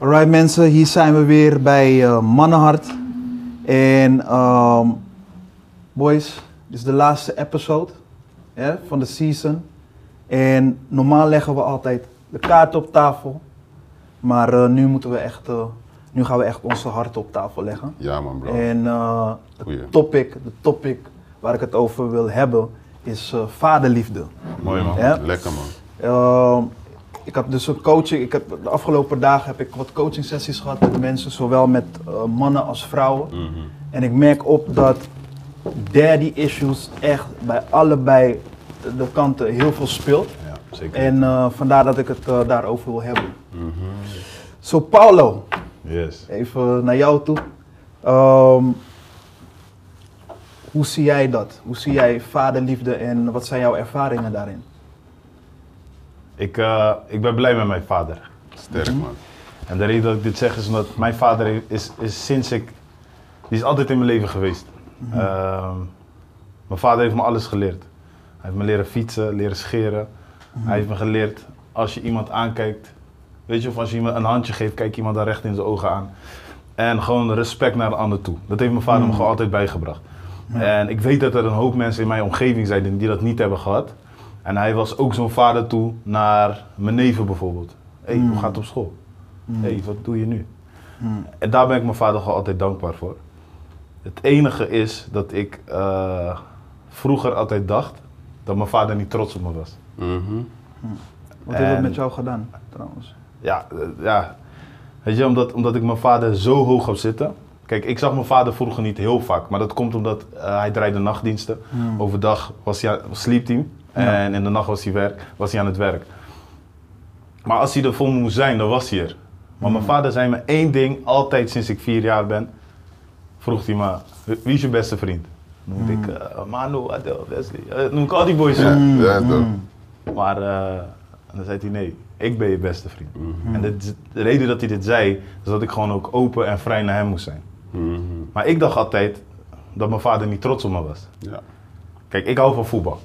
Alright mensen, hier zijn we weer bij eh, Mannenhart. En ehm, boys, dit is de laatste episode van de season. En normaal leggen we altijd de kaart op tafel. Maar eh, nu moeten we echt, eh, nu gaan we echt onze hart op tafel leggen. Ja man bro. En de topic, de topic waar ik het over wil hebben is vaderliefde. Mooi man. Lekker man. Ik heb dus een coaching. Ik heb, de afgelopen dagen heb ik wat coaching sessies gehad met mensen, zowel met eh, mannen als vrouwen. Mhm. En ik merk op dat daddy issues echt bij allebei de- kanten heel veel speelt. Ja, zeker. En eh, vandaar dat ik het eh, daarover wil hebben. Mhm. Zo, Paulo, Yes. even naar jou toe. Ehm, hoe zie jij dat? Hoe zie jij vaderliefde en wat zijn jouw ervaringen daarin? Ik, eh, ik ben blij met mijn vader. Sterk man. En de reden dat ik dit zeg is omdat mijn vader is, is sinds ik... Die is altijd in mijn leven geweest. Ehm, mijn vader heeft me alles geleerd. Hij heeft me leren fietsen, leren scheren. Hij heeft me geleerd, als je iemand aankijkt... Weet je, of als je iemand een handje geeft, kijk iemand dan recht in zijn ogen aan. En gewoon respect naar de ander toe. Dat heeft mijn vader me gewoon altijd bijgebracht. En ik weet dat er een hoop mensen in mijn omgeving zijn die dat niet hebben gehad. En hij was ook zo'n vader toe naar mijn neven bijvoorbeeld. Hé, hey, hoe gaat het op school? Hé, hey, wat doe je nu? En daar ben ik mijn vader gewoon altijd dankbaar voor. Het enige is dat ik eh, vroeger altijd dacht dat mijn vader niet trots op me was. Mhm. Wat heeft het En- met jou gedaan, trouwens? Ja, eh, ja. Weet je, omdat, omdat ik mijn vader zo hoog heb zitten. Kijk, ik zag mijn vader vroeger niet heel vaak, maar dat komt omdat eh, hij draaide nachtdiensten. Overdag was hij sliep hij en in de nacht was hij, werk, was hij aan het werk. Maar als hij er voor me moest zijn, dan was hij er. Maar mijn vader zei me één ding, altijd sinds ik vier jaar ben. Vroeg hij me, wie is je beste vriend? Dan noemde ik eh, Manu, Adel, Wesley. Eh, noem ik al die boys. Ja, op. ja toch. Maar eh, dan zei hij nee, ik ben je beste vriend. En dit, de reden dat hij dit zei, is dat ik gewoon ook open en vrij naar hem moest zijn. Mhm. Maar ik dacht altijd dat mijn vader niet trots op me was. Ja. Kijk, ik hou van voetbal.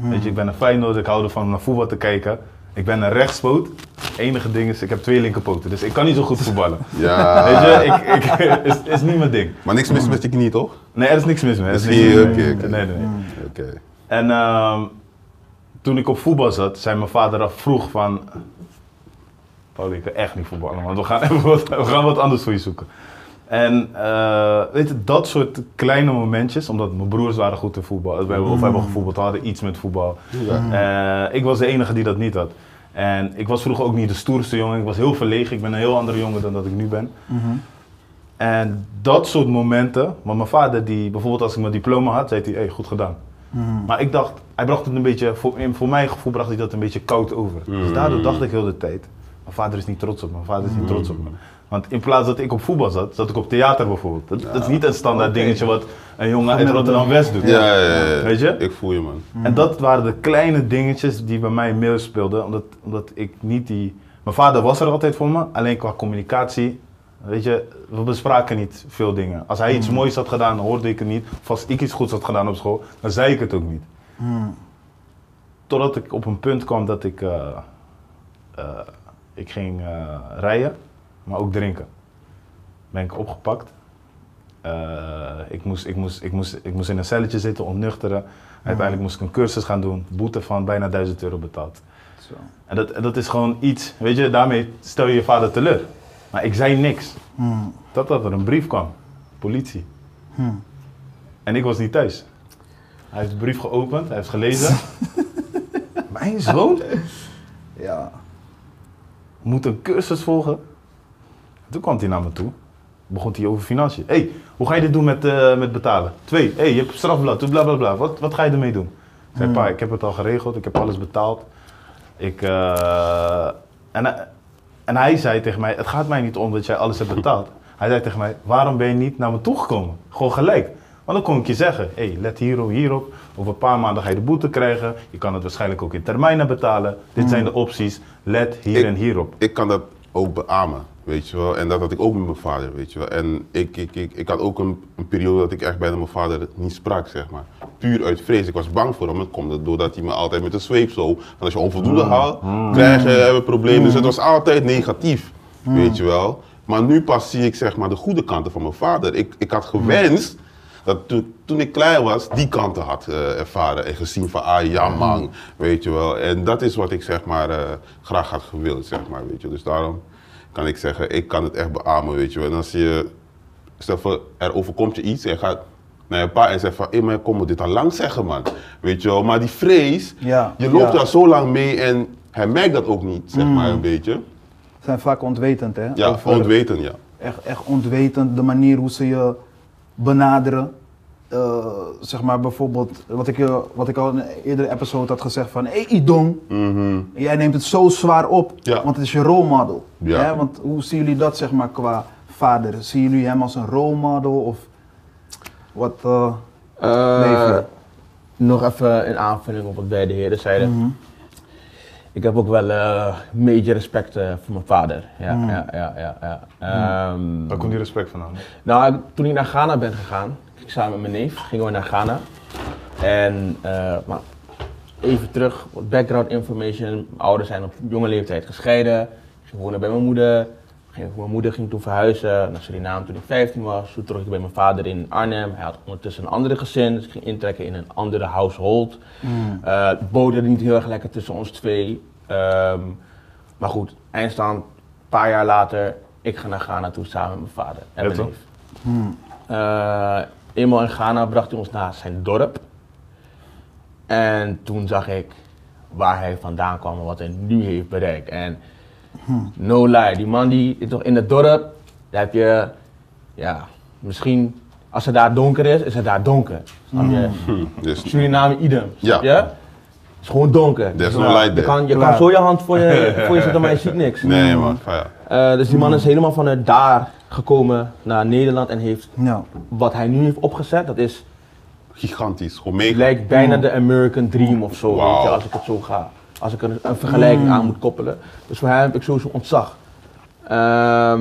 Weet je, ik ben een Feyenoord, ik hou ervan om naar voetbal te kijken. Ik ben een rechtspoot. Het enige ding is, ik heb twee linkerpoten, dus ik kan niet zo goed voetballen. Ja. Weet je, ik, ik, is, is niet mijn ding. Maar niks mis met je knie toch? Nee, er is niks mis mee. is niks mis oké. Nee, nee, nee. Oké. En ehm, toen ik op voetbal zat, zei mijn vader af vroeg van... Paul, ik kan echt niet voetballen, want we gaan, even wat, we gaan wat anders voor je zoeken. En eh, weet je, dat soort kleine momentjes, omdat mijn broers waren goed in voetbal, we hebben, of hebben gevoetbald, hadden iets met voetbal. Ja. Eh, ik was de enige die dat niet had. En ik was vroeger ook niet de stoerste jongen, ik was heel verlegen, ik ben een heel andere jongen dan dat ik nu ben. En dat soort momenten, want mijn vader, die, bijvoorbeeld als ik mijn diploma had, zei hij, hey, goed gedaan. Maar ik dacht, hij bracht het een beetje, voor, in- voor mijn gevoel bracht hij dat een beetje koud over. Dus daardoor dacht ik heel de tijd, mijn vader is niet trots op me, mijn vader is niet trots op me. Want in plaats dat ik op voetbal zat, zat ik op theater bijvoorbeeld. Dat, dat is niet een standaard dingetje wat een jongen uit. Rotterdam-West doet. Ja, ja, ja, ja. Weet je? Ik voel je man. En dat waren de kleine dingetjes die bij mij meespeelden, omdat, omdat ik niet die... Mijn vader was er altijd voor me, alleen qua communicatie, weet je, we bespraken niet veel dingen. Als hij iets moois had gedaan, hoorde ik het niet. Of als ik iets goeds had gedaan op school, dan zei ik het ook niet. Totdat ik op een punt kwam dat ik, eh, eh, ik ging eh, rijden, maar ook drinken. Ben ik opgepakt. Eh, ik, moest, ik, moest, ik, moest, ik moest in een celletje zitten, ontnuchteren. Uiteindelijk moest ik een cursus gaan doen, boete van bijna 1000 euro betaald. Zo. En dat, dat is gewoon iets, weet je, daarmee stel je je vader teleur. Maar ik zei niks. Hmm. Totdat er een brief kwam, politie. Hmm. En ik was niet thuis. Hij heeft de brief geopend, hij heeft gelezen. Mijn zoon Ja. moet een cursus volgen. Toen kwam hij naar me toe. Begon hij over financiën. Hé, hey, hoe ga je dit doen met, eh, met betalen? Twee, hé, hey, je hebt strafblad, bla bla bla. Wat, wat ga je ermee doen? Ik zei, pa, ik heb het al geregeld, ik heb alles betaald. Ik, eh, en, hij- en hij zei tegen mij, het gaat mij niet om dat jij alles hebt betaald. Hij zei tegen mij, waarom ben je niet naar me toegekomen? Gewoon gelijk. Want dan kon ik je zeggen, hé, hey, let hierop, hierop. Over een paar maanden ga je de boete krijgen. Je kan het waarschijnlijk ook in termijnen betalen. Dit zijn de opties. Let hier Ik- en hierop. Ik kan dat ook beamen, weet je wel. En dat had ik ook met mijn vader, weet je wel. En ik, ik, ik, ik had ook een, een periode dat ik echt bijna mijn vader niet sprak, zeg maar. Puur uit vrees. Ik was bang voor hem. Het komt doordat hij me altijd met een zweep zo. En als je onvoldoende haalt, krijg je hebben problemen. Dus het was altijd negatief. weet je wel. Maar nu pas zie ik zeg maar de goede kanten van mijn vader. Ik, ik had gewenst dat toen, toen ik klein was, die kanten had eh, ervaren en gezien van, ah ja man, weet je wel. En dat is wat ik zeg maar eh, graag had gewild, zeg maar, weet je. Dus daarom kan ik zeggen, ik kan het echt beamen, weet je wel. En als je, stel voor, er overkomt je iets en je gaat naar je pa en zegt van, hé maar kom me dit al lang zeggen man, weet je wel. Maar die vrees, Ja, je loopt ja. daar zo lang mee en hij merkt dat ook niet, zeg maar een beetje. Ze zijn vaak ontwetend, hè? Ja, Over- ontweten, ja. Echt, echt ontwetend, de manier hoe ze je benaderen. Eh, zeg maar bijvoorbeeld, wat ik, je- wat ik al in een eerdere episode had gezegd van... Hé hey, Idong, Mhm. jij neemt het zo zwaar op, Ja. want het is je rolmodel. Ja. Hè? Want hoe zien jullie dat zeg maar qua vader? Zien jullie hem als een rolmodel of wat eh Eh, leven? nog even in aanvulling op wat beide heren zeiden. Mhm. Ik heb ook wel eh major respect eh, voor mijn vader. Ja, Mm. ja, ja, ja. ja. Ehm, Waar komt die respect vandaan? nou, toen ik naar Ghana ben gegaan, ik samen met mijn neef, gingen we naar Ghana. En, eh, maar even terug, wat background information. Mijn ouders zijn op jonge leeftijd gescheiden. Ik ging wonen bij mijn moeder. Mijn moeder ging toen verhuizen naar Suriname toen ik 15 was. Toen trok ik bij mijn vader in Arnhem. Hij had ondertussen een andere gezin, dus ik ging intrekken in een andere household. Mm. Boderde niet heel erg lekker tussen ons twee. Ehm, maar goed, eindstand, een paar jaar later, ik ga naar Ghana toe samen met mijn vader en mijn neef. Hmm. Eh, eenmaal in Ghana bracht hij ons naar zijn dorp. En toen zag ik waar hij vandaan kwam en wat hij nu heeft bereikt. En no lie, die man die is toch in het dorp, daar heb je, ja, misschien als het daar donker is, is het daar donker. Snap je? Hm, Dus Suriname idem, Ja. je? Het is gewoon donker. There's Dus, no uh, light je kan, je kan zo je hand voor je, voor je zetten, maar je ziet niks. nee man. Eh, dus die man is helemaal vanuit daar gekomen naar Nederland en heeft Ja. wat hij nu heeft opgezet, dat is, Gigantisch, gewoon mega. lijkt bijna de American Dream of zo, weet je, als ik het zo ga. Als ik er een, een vergelijking aan moet koppelen. Dus voor hem heb ik sowieso ontzag. Ehm,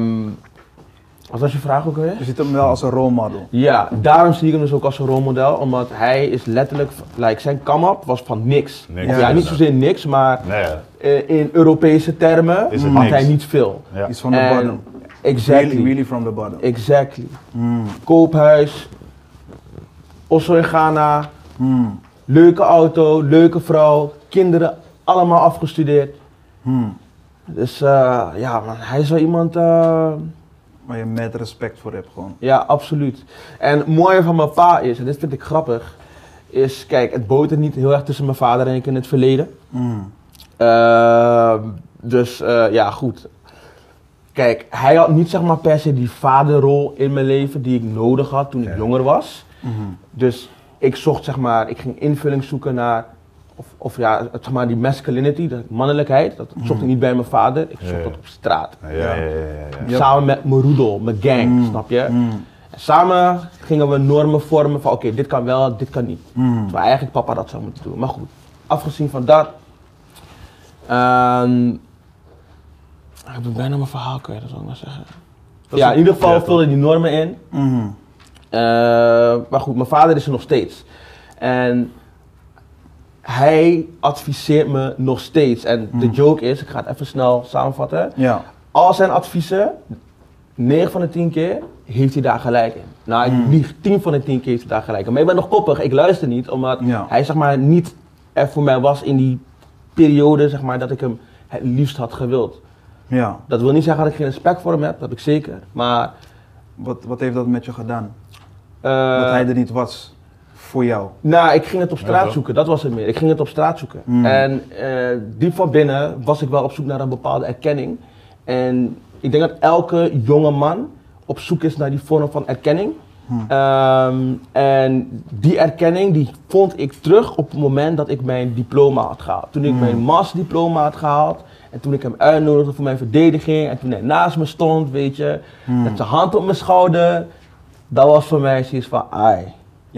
wat was je vraag ook alweer? Je ziet hem wel als een rolmodel. Ja, daarom zie ik hem dus ook als een rolmodel, omdat hij is letterlijk, like, zijn come-up was van niks. Niks. Of Ja, ja, niet zozeer niks, maar Nee, eh, in Europese termen had niks. hij niet veel. ja. Iets van de bottom. Exactly. Really, really from the bottom. Exactly. Mm. Koophuis, Osso in Ghana, Mm. leuke auto, leuke vrouw, kinderen, allemaal afgestudeerd. Mm. Dus eh, ja, man, hij is wel iemand, eh, Waar je met respect voor hebt gewoon. ja, absoluut. En het mooie van mijn pa is, en dit vind ik grappig, is, kijk, het botert niet heel erg tussen mijn vader en ik in het verleden. Mm. Ehm, dus eh, ja, goed. Kijk, hij had niet zeg maar per se die vaderrol in mijn leven die ik nodig had toen ik Ja. jonger was. Mhm. Dus ik zocht zeg maar, ik ging invulling zoeken naar, of, of ja, het, zeg maar die masculinity, de mannelijkheid. Dat zocht ik niet bij mijn vader, ik zocht dat op straat. Ja, ja, ja. Samen met mijn roedel, mijn gang, Mm. snap je? Mm. En samen gingen we normen vormen van oké, dit kan wel, dit kan niet. Terwijl eigenlijk papa dat zou moeten doen. Maar goed, afgezien van dat. ehm, ik heb bijna mijn verhaal kwijt, dat zou ik maar zeggen. Dat ja, in ieder geval ja, toch? vulde die normen in. Mhm. Eh, maar goed, mijn vader is er nog steeds. En hij adviseert me nog steeds. En de Hmm. joke is, ik ga het even snel samenvatten. Ja. Al zijn adviezen, 9 van de 10 keer, heeft hij daar gelijk in. Nou, lieg, 10 van de 10 keer heeft hij daar gelijk in. Maar ik ben nog koppig, ik luister niet, omdat Ja. hij zeg maar niet er voor mij was in die periode, zeg maar, dat ik hem het liefst had gewild. Ja. Dat wil niet zeggen dat ik geen respect voor hem heb, dat heb ik zeker. Maar... Wat, wat heeft dat met je gedaan? eh, dat hij er niet was voor jou. Nou, ik ging het op straat zoeken, dat was het meer. Ik ging het op straat zoeken. Mm. En eh, diep van binnen was ik wel op zoek naar een bepaalde erkenning. En ik denk dat elke jonge man op zoek is naar die vorm van erkenning. Hmm. Ehm, en die erkenning die vond ik terug op het moment dat ik mijn diploma had gehaald. Toen ik Hmm. mijn masterdiploma had gehaald en toen ik hem uitnodigde voor mijn verdediging en toen hij naast me stond, weet je, Hmm. met zijn hand op mijn schouder. Dat was voor mij zoiets van, ai,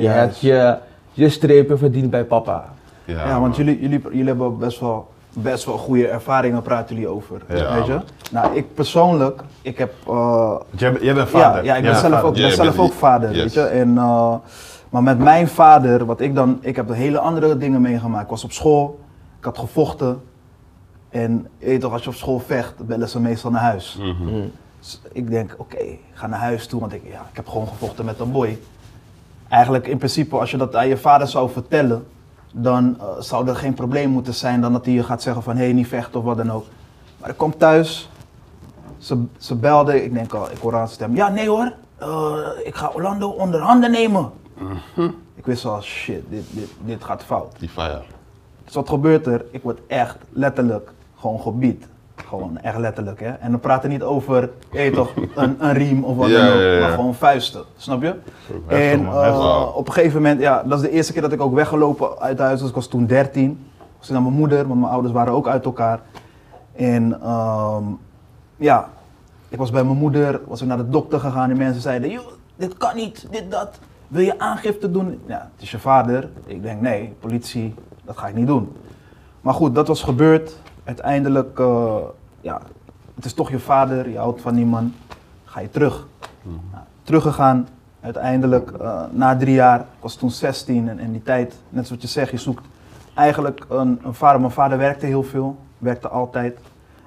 je hebt je, je strepen verdiend bij papa. Ja, Ja, want jullie, jullie, jullie hebben best wel, best wel goede ervaringen, praten jullie over. Ja, weet je? man. Nou, ik persoonlijk, ik heb... eh, Jij, bent- jij bent ja, vader. ja, ik ben zelf vader. ook, ben zelf ook vader, yes. weet je. En, eh, maar met mijn vader, wat ik dan... Ik heb hele andere dingen meegemaakt. Ik was op school, ik had gevochten. En weet toch, als je op school vecht, dan bellen ze meestal naar huis. Mhm. Dus ik denk, oké, ik ga naar huis toe, want ik, ja, ik heb gewoon gevochten met een boy. Eigenlijk in principe, als je dat aan je vader zou vertellen, dan eh, zou er geen probleem moeten zijn dan dat hij je gaat zeggen van hé, hey, niet vechten of wat dan ook. Maar ik kom thuis, ze, ze belde, ik denk al, ik hoor aan de stem, ja nee hoor, eh, ik ga Orlando onder handen nemen. Ik wist al, shit, dit, dit, dit gaat fout. Die fire. Dus wat gebeurt er? Ik word echt letterlijk gewoon gebied. Gewoon echt letterlijk, hè. En dan praten we niet over, weet toch, een, een riem of wat dan ook, maar gewoon vuisten. Snap je? heftig, en eh, op een gegeven moment, ja, dat is de eerste keer dat ik ook weggelopen uit huis. Dus ik was toen 13. Was ik naar mijn moeder, want mijn ouders waren ook uit elkaar. En ehm, ja, ik was bij mijn moeder, was ik naar de dokter gegaan en mensen zeiden, "Joh, dit kan niet, dit, dat. Wil je aangifte doen? Ja, het is je vader. Ik denk, nee, politie, dat ga ik niet doen. Maar goed, dat was gebeurd. Uiteindelijk, eh, ja, het is toch je vader, je houdt van die man. Ga je terug. Nou, teruggegaan. Uiteindelijk, eh, na drie jaar, ik was toen 16 en in die tijd, net zoals je zegt, je zoekt eigenlijk een, een vader. Mijn vader werkte heel veel, werkte altijd.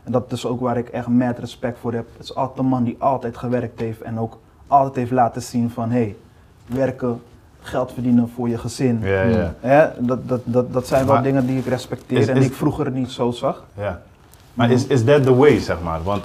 En dat is ook waar ik echt mad respect voor heb. Het is altijd een man die altijd gewerkt heeft en ook altijd heeft laten zien van hé, hey, werken, geld verdienen voor je gezin. Ja, ja. Dat, dat, dat, dat zijn wel dingen die ik respecteer is- en is- die ik vroeger niet zo zag. ja. Maar is, is that the way, zeg maar? Want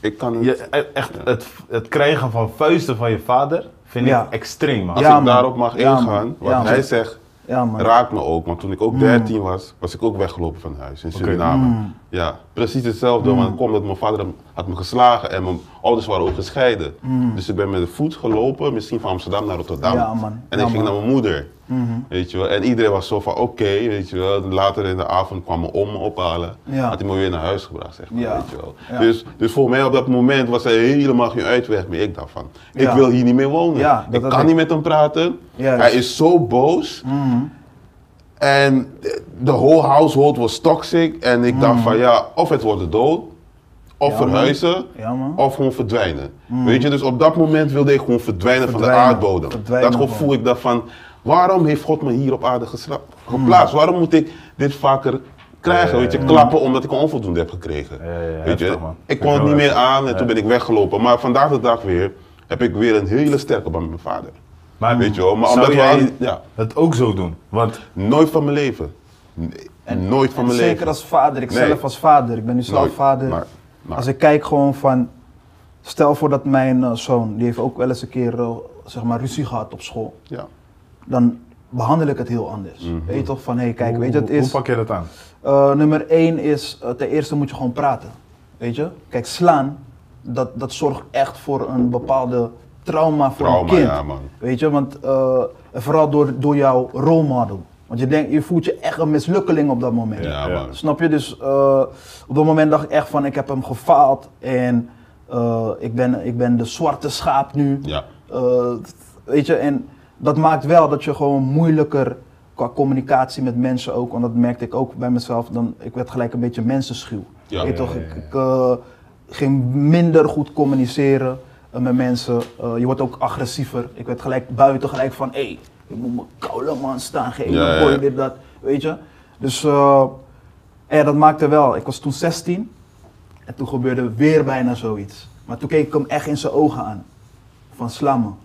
Ik kan niet. je, e- echt, het, het krijgen van vuisten van je vader vind Ja. ik extreem, man. Als Ja, ik man. daarop mag Ja, man. ingaan, wat Ja, hij man. zegt, Ja man. raakt me ook. Want toen ik ook 13 was, was ik ook weggelopen van huis in Suriname. Mm. Ja, precies hetzelfde. Want het kwam dat mijn vader had me geslagen en mijn ouders waren ook gescheiden. Dus ik ben met de voet gelopen, misschien van Amsterdam naar Rotterdam. Mm. Ja, man. En Ja, ik ging naar mijn moeder. Mhm. Weet je wel. En iedereen was zo van oké, weet je wel. Later in de avond kwam mijn om me ophalen. Ja. Had hij me weer naar huis gebracht, zeg maar. Ja. Weet je wel. Ja. Dus, dus voor mij op dat moment was er helemaal geen uitweg meer. Ik dacht van, ik wil hier niet meer wonen. Ik kan ik. niet met hem praten. Juist. Hij is zo boos. Mhm. En de whole household was toxic. En ik dacht van ja, of het wordt dood, of Ja, man. verhuizen, Ja, man. of gewoon verdwijnen. Weet je, dus op dat moment wilde ik gewoon verdwijnen, van de aardbodem. Verdwijnen dat gevoel gewoon. ik dat van, waarom heeft God me hier op aarde geplaatst? Waarom moet ik dit vaker krijgen? Weet je, klappen omdat ik een onvoldoende heb gekregen. Ja, ja, ja, weet je, man. ik kon het niet meer aan en toen ben ik weggelopen. Maar vandaag de dag weer heb ik weer een hele sterke band met mijn vader. Maar Weet je wel, maar zou omdat we jij ja. het ook zo doen? Want Nooit van mijn leven. Nee, nooit van En mijn zeker leven. als vader, ik Nee. zelf als vader, ik ben nu zelf Nooit. vader. Maar- maar- Als ik kijk gewoon van, stel voor dat mijn eh, zoon, die heeft ook wel eens een keer eh, zeg maar ruzie gehad op school. Ja. Dan behandel ik het heel anders. Mhm. Weet je toch van, hé hey, kijk, hoe, weet je, het is... hoe pak je dat aan? Eh, nummer één is, eh, ten eerste moet je gewoon praten. Weet je? Kijk, slaan, dat, dat zorgt echt voor een bepaalde trauma voor Trauma, een kind. ja, man. Weet je, want eh, vooral door, door jouw rolmodel. Want je, denkt, je voelt je echt een mislukkeling op dat moment. Ja, Ja. man. Snap je? Dus eh, op dat moment dacht ik echt van, ik heb hem gefaald en eh, ik, ben, ik ben de zwarte schaap nu. Ja. Eh, weet je, en dat maakt wel dat je gewoon moeilijker qua communicatie met mensen ook, want dat merkte ik ook bij mezelf, dan, ik werd gelijk een beetje mensenschuw. Ja. Weet toch, Ja, ik, ja, ja. ik eh, ging minder goed communiceren eh, met mensen. Eh, je wordt ook agressiever. Ik werd gelijk buiten gelijk van, hé, hey, je moet me koude man staan geven, Ja, ja, dit, dat, weet je. Dus eh, ja, dat maakte wel. Ik was toen 16 en toen gebeurde weer bijna zoiets. Maar toen keek ik hem echt in zijn ogen aan. Van slammen.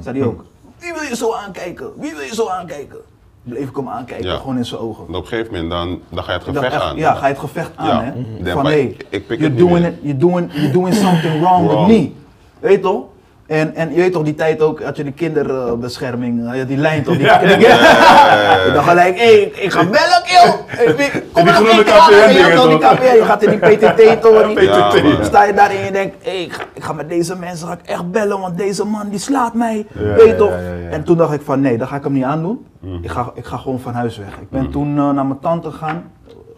Zei hij ook, wie wil je zo aankijken? Wie wil je zo aankijken? Bleef ik hem aankijken, Ja. gewoon in zijn ogen. En op een gegeven moment dan, dan ga je het gevecht echt, aan. Ja, ga je het gevecht aan, Ja. hè? Mhm. Ja, Van maar hey, you're, doing it, you're, doing, you're doing something wrong, Wrong. with me. Weet je toch? En, en je weet toch, die tijd ook, had je de kinderbescherming, eh, ja, die lijn toch? Die, Ja. die- ik dacht gelijk, hé, ik, ik ga bellen, kill! Hey, wie- Kom die groene KPN je gaat in die PTT-tory. Ja, PTT. man. Dan sta je daar en je denkt, hey, ik, ga, ik ga met deze mensen ga ik echt bellen, want deze man die slaat mij. Ja, weet je ja, toch? ja, ja, ja. En toen dacht ik van, nee, dat ga ik hem niet aandoen. Mhm. Ik, ga, ik ga gewoon van huis weg. Ik ben toen eh, naar mijn tante gegaan.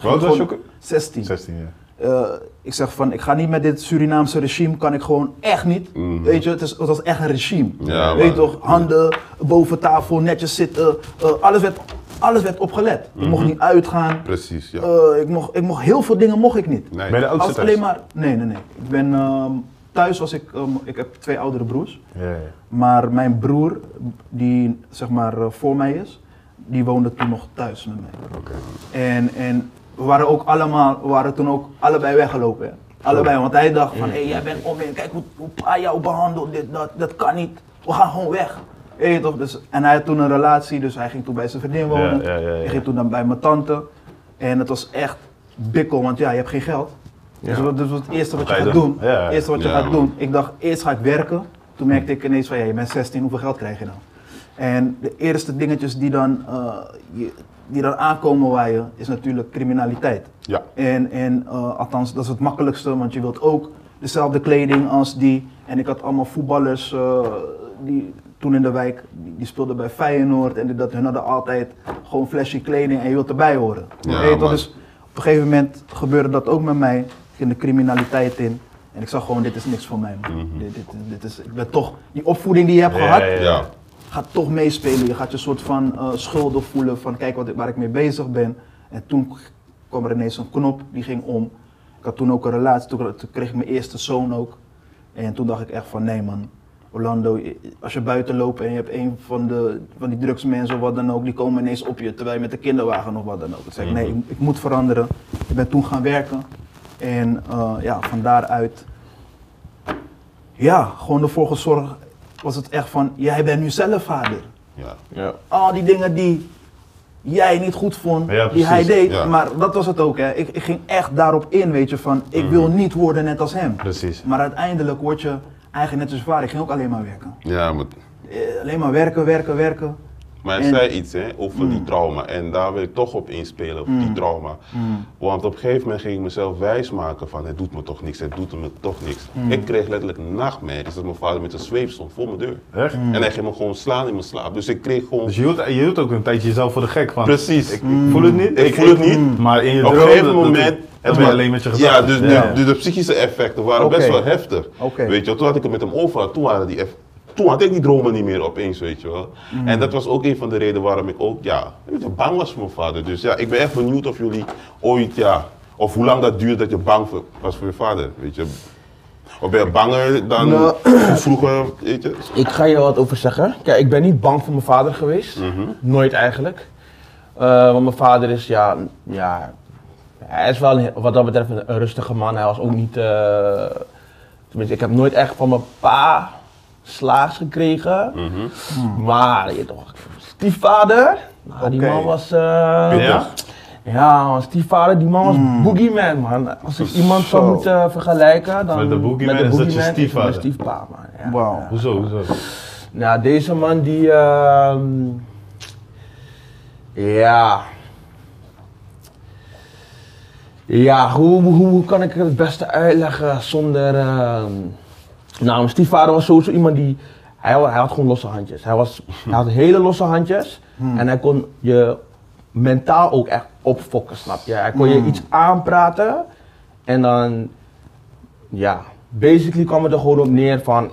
Oud was je ook? 16. 16 jaar. Eh, ik zeg van, ik ga niet met dit Surinaamse regime, kan ik gewoon echt niet. Mhm. Weet je, het, is, het was echt een regime. Ja, Weet je toch, handen boven tafel, netjes zitten. eh, alles, werd, alles werd opgelet. Ik mocht niet uitgaan. Precies, ja. Eh, ik, mocht, ik mocht, heel veel dingen mocht ik niet. nee. Ben je de oudste Als alleen maar, nee, nee, nee. Ik ben, ehm, thuis was ik, ehm, ik heb twee oudere broers. Ja, ja. Maar mijn broer, die zeg maar voor mij is, die woonde toen nog thuis met mij. Oké. En, en we waren ook allemaal, we waren toen ook allebei weggelopen. Allebei, want hij dacht van, hé, hey, jij bent onmin, kijk hoe, hoe pa jou behandelt, dit, dat, dat kan niet. We gaan gewoon weg. Je toch? Dus, en hij had toen een relatie, dus hij ging toen bij zijn vriendin wonen. Ja, ja, ja, ja. Hij ging toen dan bij mijn tante. En het was echt bikkel, want ja, je hebt geen geld. Dus wat, dus wat het eerste wat je Ga je gaat doen? eerste wat je gaat doen, ik dacht eerst ga ik werken. Toen merkte ik ineens van, ja, je bent 16, hoeveel geld krijg je nou? En de eerste dingetjes die dan, eh, je- die dan aankomen waar je, is natuurlijk criminaliteit. Ja. En, en eh, althans, dat is het makkelijkste, want je wilt ook dezelfde kleding als die. En ik had allemaal voetballers eh, die toen in de wijk, die, die speelden bij Feyenoord. En die- dat, hun hadden altijd gewoon flashy kleding en je wilt erbij horen. Ja, toch? man. dus op een gegeven moment gebeurde dat ook met mij. Ik ging de criminaliteit in. En ik zag gewoon, dit is niks voor mij. man. dit, dit, dit is, ik ben toch, die opvoeding die je hebt Mhm. Ja, gehad. Ja. Gaat toch meespelen. Je gaat je soort van eh, schuldig voelen van kijk wat, waar ik mee bezig ben. En toen kwam er ineens een knop die ging om. Ik had toen ook een relatie, toen, kreeg ik mijn eerste zoon ook. En toen dacht ik echt van nee man, Orlando, als je buiten loopt en je hebt een van, de, van die drugsmensen of wat dan ook, die komen ineens op je terwijl je met de kinderwagen of wat dan ook. Ik zei nee, ik, ik moet veranderen. Ik ben toen gaan werken. En eh, ja, van daaruit, ja, gewoon ervoor gezorgd was het echt van, jij bent nu zelf vader. Ja. Ja. Al die dingen die jij niet goed vond, Ja, die hij deed. Ja. Maar dat was het ook, hè. Ik, ik ging echt daarop in, weet je, van, ik wil niet worden net als hem. Precies. Maar uiteindelijk word je eigenlijk net als je vader. Ik ging ook alleen maar werken. Ja, maar, Eh, alleen maar werken, werken, werken. Maar hij En- zei iets hè, over die trauma. En daar wil ik toch op inspelen, op die trauma. Want op een gegeven moment ging ik mezelf wijsmaken van het doet me toch niks, het doet me toch niks. Ik kreeg letterlijk nachtmerries dat mijn vader met een zweep stond voor mijn deur. Echt? En hij ging me gewoon slaan in mijn slaap. Dus ik kreeg gewoon... Dus je hield, je hield ook een tijdje jezelf voor de gek van. Precies. Ik, ik voel het niet. Ik voel het niet. Maar in je Op een droom, gegeven moment. Dat alleen met je gedachten. Ja, dus de, Ja. de, de psychische effecten waren best wel heftig. Weet je, toen had ik het met hem over, toen, waren die toen had ik die dromen niet meer opeens, weet je wel. Mm. En dat was ook een van de redenen waarom ik ook, ja, bang was voor mijn vader. Dus ja, ik ben echt benieuwd of jullie ooit, ja, of hoe lang dat duurt dat je bang voor- was voor je vader, weet je. Of ben je banger dan Nou. vroeger, weet je? Ik ga je wat over zeggen. Kijk, ik ben niet bang voor mijn vader geweest. Nooit eigenlijk. Eh, want mijn vader is, ja, ja, hij is wel een- wat dat betreft een, een rustige man. Hij was ook niet, eh, tenminste, ik heb nooit echt van mijn pa slaags gekregen. Maar, je toch, stiefvader, nou, die man was, eh, Ja? ja, man, stiefvader, die man was boogeyman, man. Als ik iemand zou Zo. moeten vergelijken, dan Met de boogeyman is dat je stiefvader? mijn stiefpa, man. Ja. Wauw. Hoezo, hoezo? Nou, deze man die. ehm, ja. Ja, hoe, hoe, hoe kan ik het het beste uitleggen zonder. ehm, nou, mijn stiefvader was sowieso iemand die. Hij, had gewoon losse handjes. Hij, was, hij had hele losse handjes. En hij kon je mentaal ook echt opfokken, snap je? Hij kon je iets aanpraten. En dan. Ja, basically kwam het er gewoon op neer van.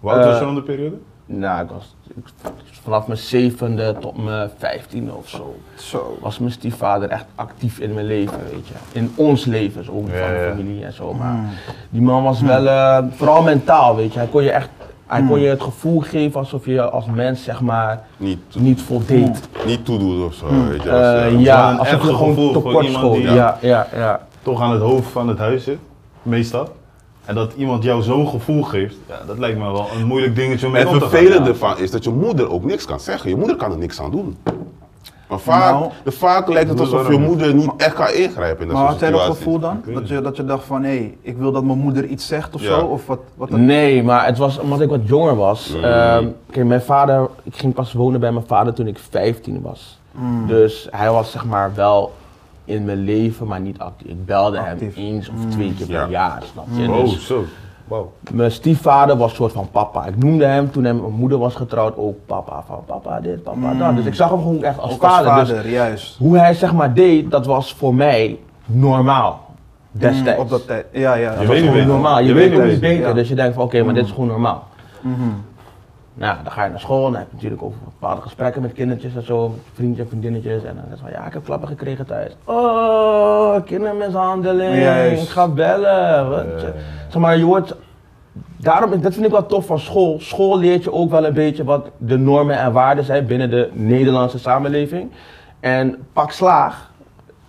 Hoe oud was Eh, je de periode? Nou, ik was ik- vanaf mijn zevende tot mijn vijftiende of zo. Zo. Was mijn stiefvader echt actief in mijn leven, weet je. In ons leven, zo, ook Ja, van de familie en zo. Maar die man was wel, eh, vooral mentaal, weet je. Hij kon je echt, hij kon je het gevoel geven alsof je als mens, zeg maar, Niet, niet voldeed. niet toedoen of zo, weet je. Als, eh, ja, alsof je gewoon tekort die- Ja, ja, ja. Toch aan het hoofd van het huis zit, meestal. En dat iemand jou zo'n gevoel geeft, ja, dat lijkt me wel een moeilijk dingetje om mee Het om te gaan. vervelende Ja. ervan is dat je moeder ook niks kan zeggen. Je moeder kan er niks aan doen. Maar vaak, Nou, de vaak lijkt het alsof je moeder niet echt kan ingrijpen in dat Maar soort had jij dat gevoel dan? Dat het je, dat je dacht van, hé, ik wil dat mijn moeder iets zegt of Ja. zo? Of wat? wat dat- Nee, maar het was omdat ik wat jonger was. Mm. Ehm, kijk, mijn vader, ik ging pas wonen bij mijn vader toen ik 15 was. Mm. Dus hij was zeg maar wel in mijn leven, maar niet actief. Ik belde Actief. hem eens of twee keer per Ja. jaar, snap je? Oh, Dus zo. Wauw. mijn stiefvader was een soort van papa. Ik noemde hem toen hij mijn moeder was getrouwd ook papa van papa dit, papa dat. Dus ik zag hem gewoon echt als Ook als vader. Dus juist. hoe hij zeg maar deed, dat was voor mij normaal. Destijds. Mm, op dat tijd. Ja, ja. Dat Je was weet beter. normaal. Je, Je weet weet ook niet beter. Dus je denkt van oké, maar dit is gewoon normaal. Mhm. Nou, dan ga je naar school en dan heb je natuurlijk over bepaalde gesprekken met kindertjes en zo, met vriendjes en vriendinnetjes. En dan zeg je van ja, ik heb klappen gekregen thuis. Oh, kindermishandeling, Juist. ik ga bellen. Wat Zeg maar, je wordt, daarom, dat vind ik wel tof van school. School leert je ook wel een beetje wat de normen en waarden zijn binnen de Nederlandse samenleving. En pak slaag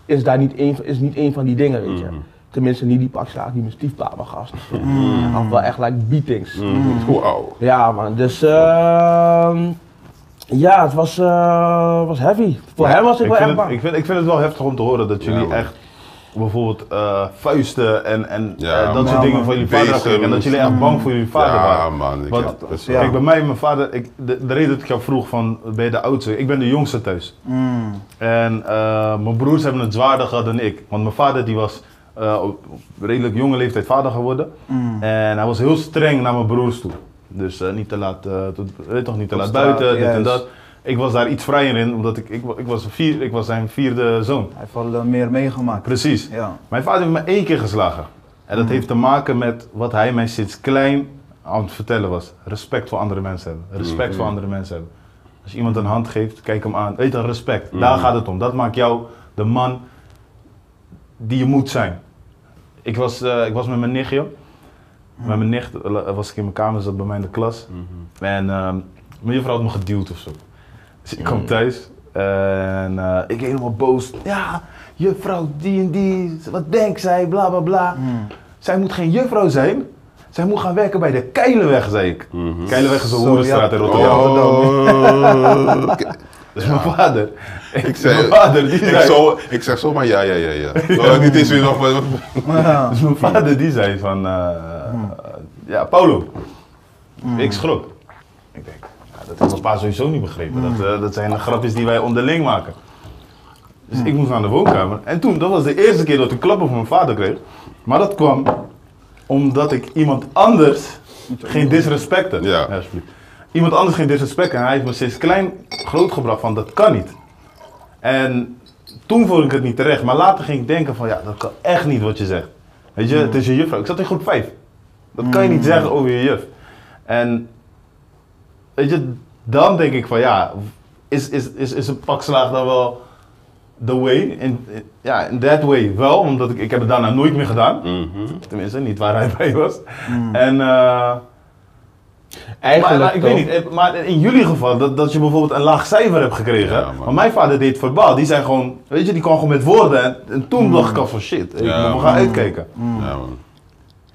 is daar niet een, is niet van die dingen, weet je. Tenminste, niet die pakslaag die mijn stiefpapa gast. Mm. Hij had wel echt like beatings. Mhm. Wauw. Ja, man. Dus ehm ja, het was, eh, was heavy. Voor hem was ik, Ik wel echt bang. ik, vind, ik vind het wel heftig om te horen dat jullie Ja, echt bijvoorbeeld eh, vuisten en, en Ja, eh, dat man. soort dingen man. van jullie vader kregen. En dat jullie echt bang voor jullie vader Ja, waren. man. Ik Want- Ja. Kijk, bij mij, mijn vader, ik, de, de reden dat ik jou vroeg van, ben je de oudste? Ik ben de jongste thuis. Mm. En eh, mijn broers hebben het zwaarder gehad dan ik. Want mijn vader die was eh, op, op redelijk jonge leeftijd vader geworden. Mm. En hij was heel streng naar mijn broers toe. Dus eh, niet te laat, eh, tot, weet toch, niet te laat straat, buiten, dit en dat. Ik was daar iets vrijer in, omdat ik, ik, ik, was, vier, ik was zijn vierde zoon. Hij heeft wel eh, meer meegemaakt. Precies. Ja. Mijn vader heeft me één keer geslagen. En dat heeft te maken met wat hij mij sinds klein aan het vertellen was. Respect voor andere mensen hebben. Respect voor andere mensen hebben. Als je iemand een hand geeft, kijk hem aan. Weet je, respect. Daar gaat het om. Dat maakt jou de man die je moet zijn. Ik was, eh, ik was met mijn nichtje. Met mijn nicht eh, was ik in mijn kamer, zat bij mij in de klas. En ehm, mijn juffrouw had me geduwd of zo. Dus ik kwam thuis en eh, ik helemaal boos. Ja, juffrouw die en die, wat denkt zij, bla bla bla. Zij moet geen juffrouw zijn. Zij moet gaan werken bij de Keilenweg, zei ik. Keilenweg is een hoerenstraat in Rotterdam. Oh, oké. Dus mijn vader. Ik zei, mijn vader die ik, zei. zo, ik zeg zomaar ja, ja, ja, ja. Zodat niet eens weer nog. Ja. Dus mijn vader die zei van, eh, ja, Paulo. Ik schrok. Ik denk, ja, dat heeft mijn pa sowieso niet begrepen. Dat, eh, dat zijn de grapjes die wij onderling maken. Dus ik moest naar de woonkamer. En toen, dat was de eerste keer dat ik klappen van mijn vader kreeg. Maar dat kwam omdat ik iemand anders geen disrespecte. Ja. alsjeblieft. Iemand anders geen disrespect en hij heeft me sinds klein grootgebracht van dat kan niet. En toen vond ik het niet terecht, maar later ging ik denken van ja, dat kan echt niet wat je zegt. Weet je, het is je juffrouw. Ik zat in groep 5. Dat kan je niet zeggen over je juf. En weet je, dan denk ik van ja, is, is, is, is een pakslaag dan wel the way? In, in- ja, in that way wel, omdat ik, ik heb het daarna nooit meer gedaan. Mhm. Tenminste, niet waar hij bij was. En eh, Eigenlijk maar, maar ik toch? weet niet, eh, maar in jullie geval, dat, dat je bijvoorbeeld een laag cijfer hebt gekregen. Ja, maar mijn vader deed verbaal, die zei gewoon, weet je, die kwam gewoon met woorden. En, en toen dacht ik al van shit, ik, Ja, we man. gaan uitkijken. Ja, man.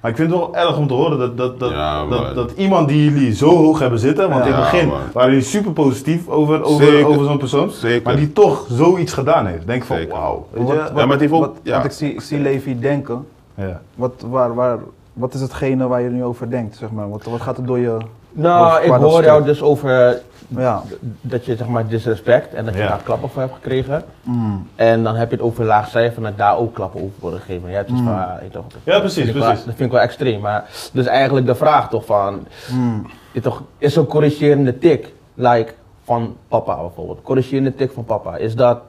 Maar ik vind het wel erg om te horen dat, dat, dat, Ja, dat, dat iemand die jullie zo hoog hebben zitten, want in het Ja, begin man. waren jullie super positief over, over, Zeker. over zo'n persoon. Zeker. Maar die toch zoiets gedaan heeft. Denk van, wauw. weet Wat, je? wat, maar het heeft ook- wat, ja. wat ik zie, ik zie Levi denken. Ja. Wat, waar, waar, wat is hetgene waar je nu over denkt, zeg maar? Wat, wat gaat er door je... Nou, ik hoor jou dus over Ja. dat je zeg maar disrespect en dat je Ja. daar klappen voor hebt gekregen. Mm. En dan heb je het over laag cijfer en dat daar ook klappen over worden gegeven. Ja, het is van, ah, toch, Ja, precies, wel- precies. dat vind ik wel extreem. Maar dus eigenlijk de vraag toch van, Mm. is, toch, is zo'n corrigerende tik, like van papa bijvoorbeeld, corrigerende tik van papa, is dat,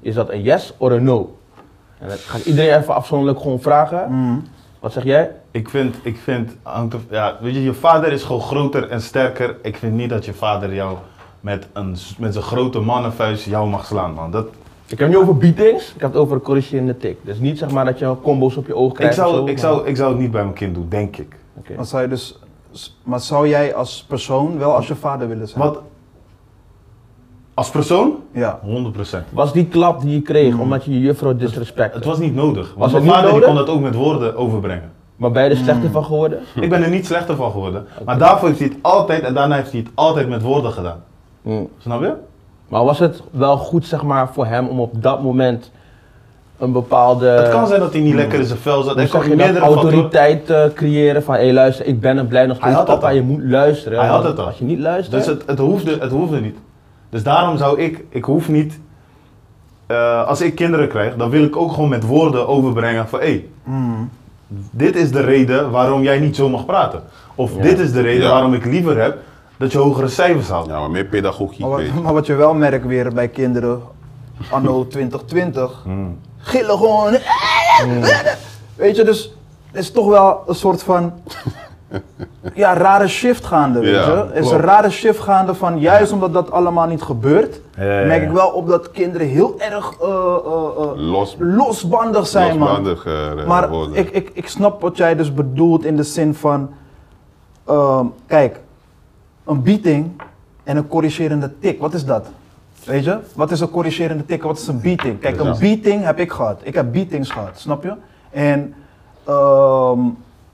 is dat een yes of een no? En dat ga ik iedereen even afzonderlijk gewoon vragen. Wat zeg jij? Ik vind, ik vind, ja, weet je, je vader is gewoon groter en sterker. Ik vind niet dat je vader jou met, een, met zijn grote mannenvuist jou mag slaan, man. Dat, Ik heb het niet over beatings, ik heb het over een corrigerende tik. Dus niet zeg maar dat je combo's op je oog ik, krijgt. of zou, zo, ik, maar- zou, ik zou het niet bij mijn kind doen, denk ik. Oké. Dan zou je dus... Maar zou jij als persoon wel als je vader willen zijn? Wat? Als persoon? Ja. 100%. Was die klap die je kreeg omdat je je juffrouw disrespecte? Het was niet nodig. Want Was mijn het niet vader die nodig? kon dat ook met woorden overbrengen. Maar ben je er slechter van geworden? Ik ben er niet slechter van geworden. Maar daarvoor heeft hij het altijd, en daarna heeft hij het altijd met woorden gedaan. Snap je? Maar was het wel goed zeg maar voor hem om op dat moment een bepaalde... het kan zijn dat hij niet lekker in zijn vel zat. zeg kan je meerdere autoriteit eh, creëren van hé hey, luister, ik ben er blij nog Hij steeds had het papa, al. je moet luisteren. Hij had het al. Als je niet luistert... Dus het, het, hoefde, het hoefde niet. Dus daarom zou ik, ik hoef niet, eh, als ik kinderen krijg, dan wil ik ook gewoon met woorden overbrengen van hé, Mm. dit is de reden waarom jij niet zo mag praten. Of Ja. dit is de reden Ja. waarom ik liever heb dat je hogere cijfers haalt. Ja, maar meer pedagogiek, Maar, wat, maar wat je wel merkt weer bij kinderen, anno 2020, Hmm. gillen gewoon. Weet je, dus er is toch wel een soort van ja, rare shift gaande, weet Ja, je. Er is een rare shift gaande van, juist omdat dat allemaal niet gebeurt, Ja, ja, ja. merk ik wel op dat kinderen heel erg eh, eh, eh, Los, losbandig zijn, man. losbandig Maar ik, ik, ik snap wat jij dus bedoelt in de zin van, ehm, kijk, een beating en een corrigerende tik, wat is dat? Weet je? Wat is een corrigerende tik? Wat is een beating? Kijk, een beating heb ik gehad. Ik heb beatings gehad, snap je? En ehm,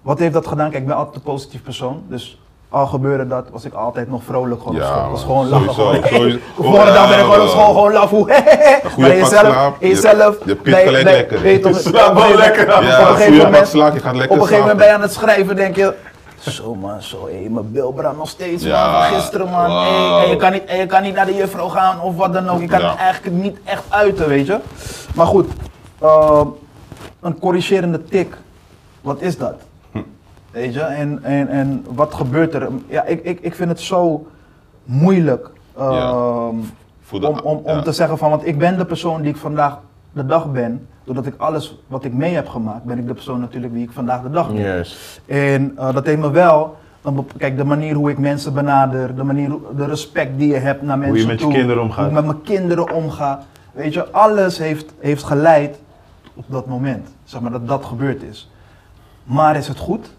wat heeft dat gedaan? Kijk, ik ben altijd een positief persoon. Dus al gebeurde dat, was ik altijd nog vrolijk gewoon op Ja, school. Was gewoon lachen. Gewoon. sowieso. De volgende dag ben ik gewoon op school, gewoon laf. Hoe Maar jezelf, slaap, je- jezelf. je pit gelijk lekker. weet je Je wel gegeven lekker. Ja, op een gegeven moment, slaap, je gaat lekker op een gegeven moment ben je aan het schrijven, denk je. Zo man, zo, hé, mijn bil brandt nog steeds Ja, man, gisteren man. en, je kan niet, en je kan niet naar de juffrouw gaan of wat dan ook. Je kan Ja. het eigenlijk niet echt uiten, weet je. Maar goed, ehm, een corrigerende tik, wat is dat? Weet je, en, en, en wat gebeurt er? Ja, ik, ik, ik vind het zo moeilijk ehm, de- om, om, om ja. te zeggen van, want ik ben de persoon die ik vandaag de dag ben. Doordat ik alles wat ik mee heb gemaakt, ben ik de persoon natuurlijk wie ik vandaag de dag ben. Juist. En eh, dat heeft me wel, kijk, de manier hoe ik mensen benader, de manier, hoe- de respect die je hebt naar mensen met je toe, kinderen omgaat. Hoe ik met mijn kinderen omga. Weet je, alles heeft, heeft geleid op dat moment, zeg maar, dat dat gebeurd is. Maar is het goed?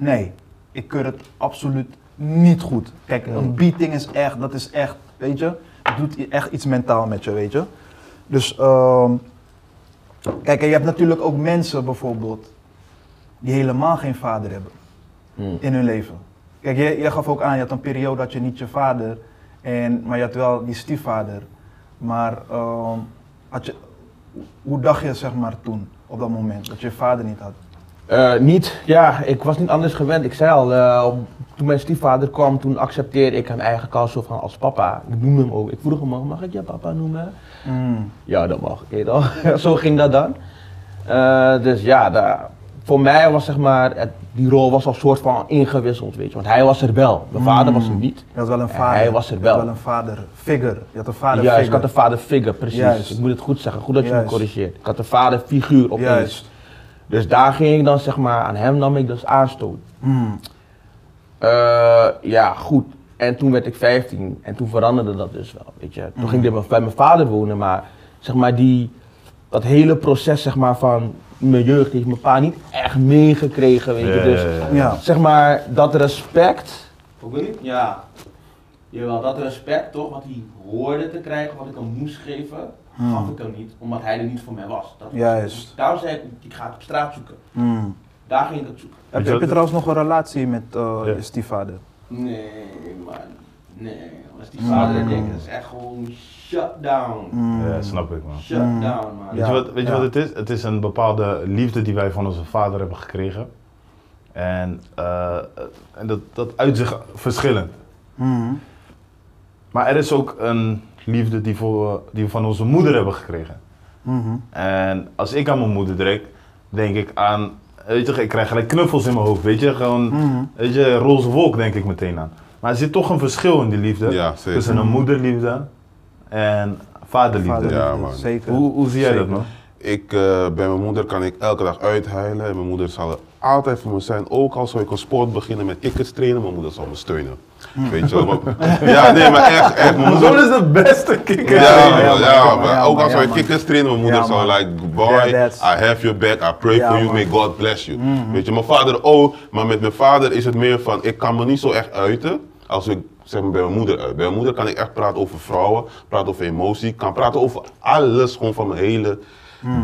Nee, ik keur het absoluut niet goed. Kijk, een beating is echt, dat is echt, weet je, het doet echt iets mentaal met je, weet je. Dus, ehm, kijk, en je hebt natuurlijk ook mensen bijvoorbeeld die helemaal geen vader hebben Hmm. in hun leven. Kijk, jij, jij gaf ook aan, je had een periode dat je niet je vader, en, maar je had wel die stiefvader. Maar ehm, had je, hoe dacht je zeg maar toen, op dat moment, dat je je vader niet had? Eh, niet, ja, ik was niet anders gewend. Ik zei al, eh, toen mijn stiefvader kwam, toen accepteerde ik hem eigenlijk al zo van als papa. Ik noemde hem ook. Ik vroeg hem al, mag ik je papa noemen? Mm. Ja, dat mag. je zo ging dat dan. Eh, dus ja, daar- voor mij was zeg maar, het- die rol was al soort van ingewisseld, weet je. Want hij was er wel. Mijn vader was er niet. Je had wel een vader. hij was er Je had wel. wel een vader figure. Je had een vader Juist, ik figure. had een vaderfigure, precies. Juist. Ik moet het goed zeggen. Goed dat je me corrigeert. Ik had een vaderfiguur opeens. Juist. Dus daar ging ik dan zeg maar, aan hem nam ik dus aanstoot. Mm. Eh, ja, goed. En toen werd ik 15 en toen veranderde dat dus wel, weet je. Toen ging ik bij- mijn vader wonen, maar zeg maar die, dat hele proces zeg maar van mijn jeugd heeft mijn pa niet echt meegekregen, weet je. Dus ja, zeg maar dat respect, hoe weet Ja, jawel, dat respect toch, wat hij hoorde te krijgen, wat ik hem moest geven, gaf ik hem niet, omdat hij er niet voor mij was. Dat was- Juist. Daarom zei ik, ik ga het op straat zoeken. Mm. Daar ging ik het zoeken. Heb, je heb je trouwens nog een relatie met eh, Ja. je stiefvader? Nee, man. Nee. Als die vader Mm. denkt, dat is echt gewoon shut down. Mm. Ja, snap ik man. Shut Mm. down, man. Weet je, wat, weet je wat het is? Het is een bepaalde liefde die wij van onze vader hebben gekregen. En, eh, en dat, dat uit zich verschillend. Mm. Maar er is ook een liefde die, voor, die we van onze moeder hebben gekregen. Mhm. En als ik aan mijn moeder denk, denk ik aan, weet je, ik krijg gelijk knuffels in mijn hoofd, weet je, gewoon, Mhm. weet je, roze wolk denk ik meteen aan. Maar er zit toch een verschil in die liefde, Ja, zeker. tussen een moederliefde en vaderliefde. Vaderliefde, Ja, man. Zeker. Hoe, hoe zie jij dat man? Ik, eh, bij mijn moeder kan ik elke dag uithuilen. En mijn moeder zal er altijd voor me zijn. Ook al zou ik een sport beginnen met kickers trainen, mijn moeder zal me steunen. Weet je wel. Ja, nee, maar echt, echt. Mijn moeder, is de beste kikker. ja, Ja, maar ook als wij man. kickers trainen, mijn moeder man. like, boy, I have your back, I pray for you, may God bless you. Mhm. Weet je, mijn vader ook, maar met mijn vader is het meer van, ik kan me niet zo echt uiten als ik zeg maar bij mijn moeder uit. Bij mijn moeder kan ik echt praten over vrouwen, praten over emotie, ik kan praten over alles, gewoon van mijn hele.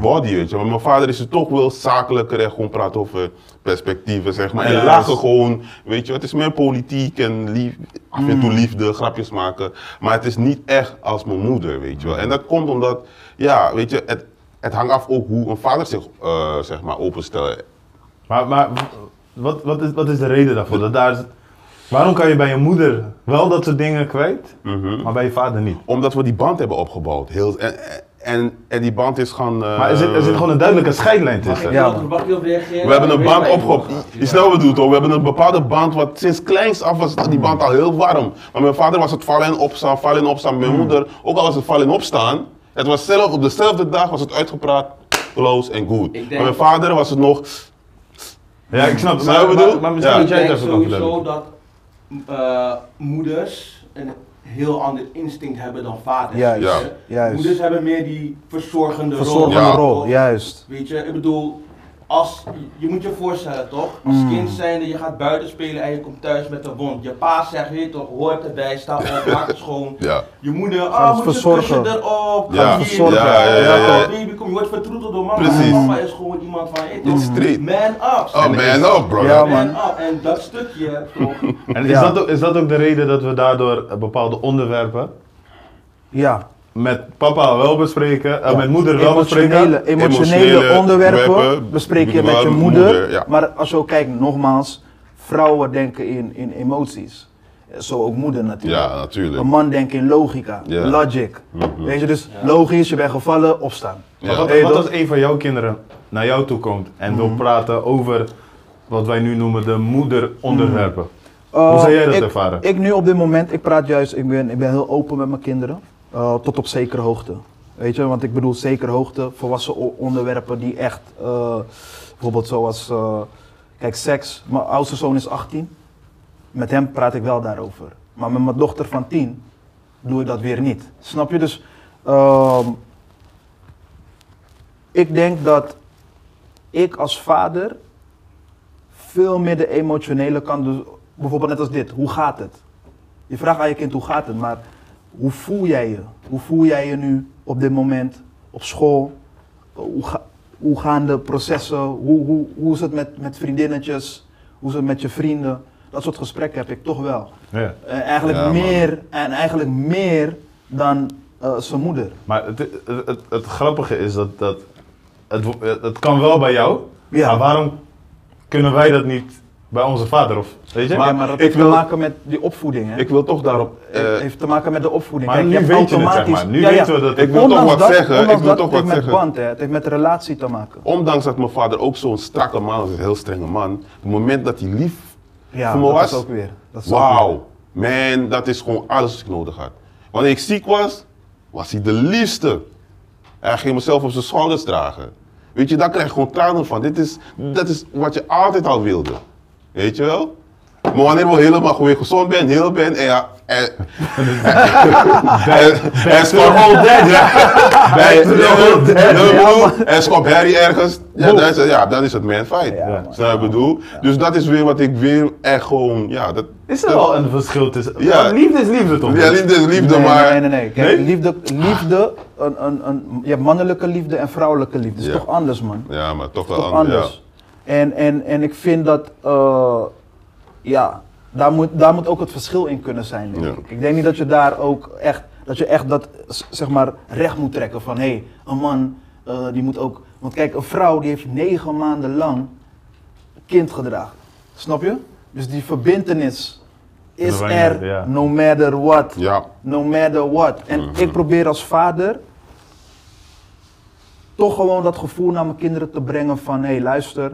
Body, weet je. Maar mijn vader is het toch wel zakelijker en gewoon praten over perspectieven, zeg maar. En lachen dus- gewoon, weet je. Het is meer politiek en lief, af en toe liefde, grapjes maken. Maar het is niet echt als mijn moeder, weet je wel. En dat komt omdat, ja, weet je, het, het hangt af ook hoe een vader zich, eh, zeg maar, openstelt. Maar, maar wat, wat, is, wat is de reden daarvoor? Dat daar, is- waarom kan je bij je moeder wel dat soort dingen kwijt, Mhm. maar bij je vader niet? Omdat we die band hebben opgebouwd. Heel, en, en, en die band is gaan... eh, Maar er zit, er zit gewoon een duidelijke scheidlijn tussen. Ja? We hebben een band opgebouwd. Je snel wat doet hoor. We hebben een bepaalde band wat sinds kleins af was die band al heel warm. Maar mijn vader was het vallen en opstaan, vallen en opstaan. Mijn moeder, ook al was het vallen en opstaan. Het was zelf, op dezelfde dag was het uitgepraat, close en good. denk- Maar mijn vader was het nog, Ja, ik snap het. Maar, maar, bedoel? maar misschien Ja. jij kan sowieso dat eh, moeders een heel ander instinct hebben dan vaders. Juist, je. juist. Moeders hebben meer die verzorgende, Verzorgende Ja. rol, juist. Weet je, ik bedoel, als, je moet je voorstellen toch, als Mm. kind zijnde, je gaat buiten spelen en je komt thuis met een wond. Je pa zegt, weet je toch, hoort erbij, sta op, maak het schoon. Ja. Je moeder, ah, het moet je kussen erop. Ja, Gaat hier, verzorgen. Ja, ja, ja, ja. oh, baby, kom, je wordt vertroeteld door mama. Precies. Mama is gewoon iemand van, je toch, Street. man up. Oh man, up bro. Ja, man man. up. En dat stukje, toch, En is, Ja. dat ook, is dat ook de reden dat we daardoor bepaalde onderwerpen Ja, met papa wel bespreken, en met moeder wel bespreken? emotionele, onderwerpen onderwerpen bespreek je met je moeder. moeder, ja. Maar als je ook kijkt, nogmaals, vrouwen denken in, in emoties. Zo ook moeder natuurlijk. Ja, natuurlijk. Een man denkt in logica, Ja. logic. Mhm. Weet je, dus logisch, je bent gevallen, opstaan. Maar wat, wat als een van jouw kinderen naar jou toe komt en wil praten over wat wij nu noemen de moederonderwerpen? Hoe Uh, zou jij dat ik, ervaren? Ik nu op dit moment, ik praat juist, ik ben, ik ben heel open met mijn kinderen. Uh, tot op zekere hoogte. Weet je, want ik bedoel zekere hoogte, volwassen onderwerpen die echt, uh, bijvoorbeeld zoals, uh, kijk, seks. Mijn oudste zoon is 18. Met hem praat ik wel daarover. Maar met mijn dochter van 10 doe ik dat weer niet. Snap je? Dus ehm, ik denk dat ik als vader veel meer de emotionele kant, dus bijvoorbeeld net als dit, hoe gaat het? Je vraagt aan je kind hoe gaat het, maar hoe voel jij je? Hoe voel jij je nu op dit moment op school? Hoe, ga- hoe gaan de processen? Hoe, hoe, hoe is het met, met vriendinnetjes? Hoe is het met je vrienden? Dat soort gesprekken heb ik toch wel. Ja. En eigenlijk Ja, meer, en eigenlijk meer dan eh, zijn moeder. Maar het, het, het, het grappige is dat, dat het kan wel bij jou, Ja. maar waarom kunnen wij dat niet bij onze vader? Of, weet je? Maar, ja, maar dat ik heeft te wil- maken met die opvoeding. Hè? Ik wil toch daarop. eh, Het heeft te maken met de opvoeding. maar Kijk, nu weet je het, zeg maar. Nu Ja, ja. weten we dat Ik wil toch wat dat- zeggen, ik wil dat, toch het heeft wat met zeggen. band, hè. Het heeft met relatie te maken. ondanks dat mijn vader ook zo'n strakke man is, een heel strenge man. Op het moment dat hij lief Ja, voor me dat was. is ook weer. Dat is ook weer. Wauw, man, dat is gewoon alles wat ik nodig had. Wanneer ik ziek was, was hij de liefste. Hij ging mezelf op zijn schouders dragen. Weet je, daar krijg je gewoon tranen van. Dit is, dat is wat je altijd al wilde. Weet je wel? Maar wanneer we helemaal gewoon gezond ben, heel ben en ja. En, en, en scoort old dad, ja. Back to the old dad, ja, En scoort Harry ergens. Ja, dan is het, ja, dan is het man fight. Ja. Snap je bedoel? Dus dat is weer wat ik weer echt gewoon, ja, dat, Is er wel een verschil tussen... Ja. Liefde is liefde toch? ja, liefde is liefde, nee, maar... Nee, nee, nee. Kijk, Nee? liefde, liefde een, een, een, je hebt mannelijke liefde en vrouwelijke liefde. Dat is Ja. toch anders, man. Ja, maar toch wel Toch anders. En, en, en ik vind dat, eh, ja, daar moet, daar moet ook het verschil in kunnen zijn, denk Ja. ik. Ik denk niet dat je daar ook echt, dat je echt dat, zeg maar, recht moet trekken van, hé, hey, een man, eh, die moet ook, want kijk, een vrouw die heeft negen maanden lang kind gedragen. Snap je? Dus die verbintenis is er, ja. no matter what. Ja. ja. No matter what. En Mhm. ik probeer als vader toch gewoon dat gevoel naar mijn kinderen te brengen van hé hey, luister,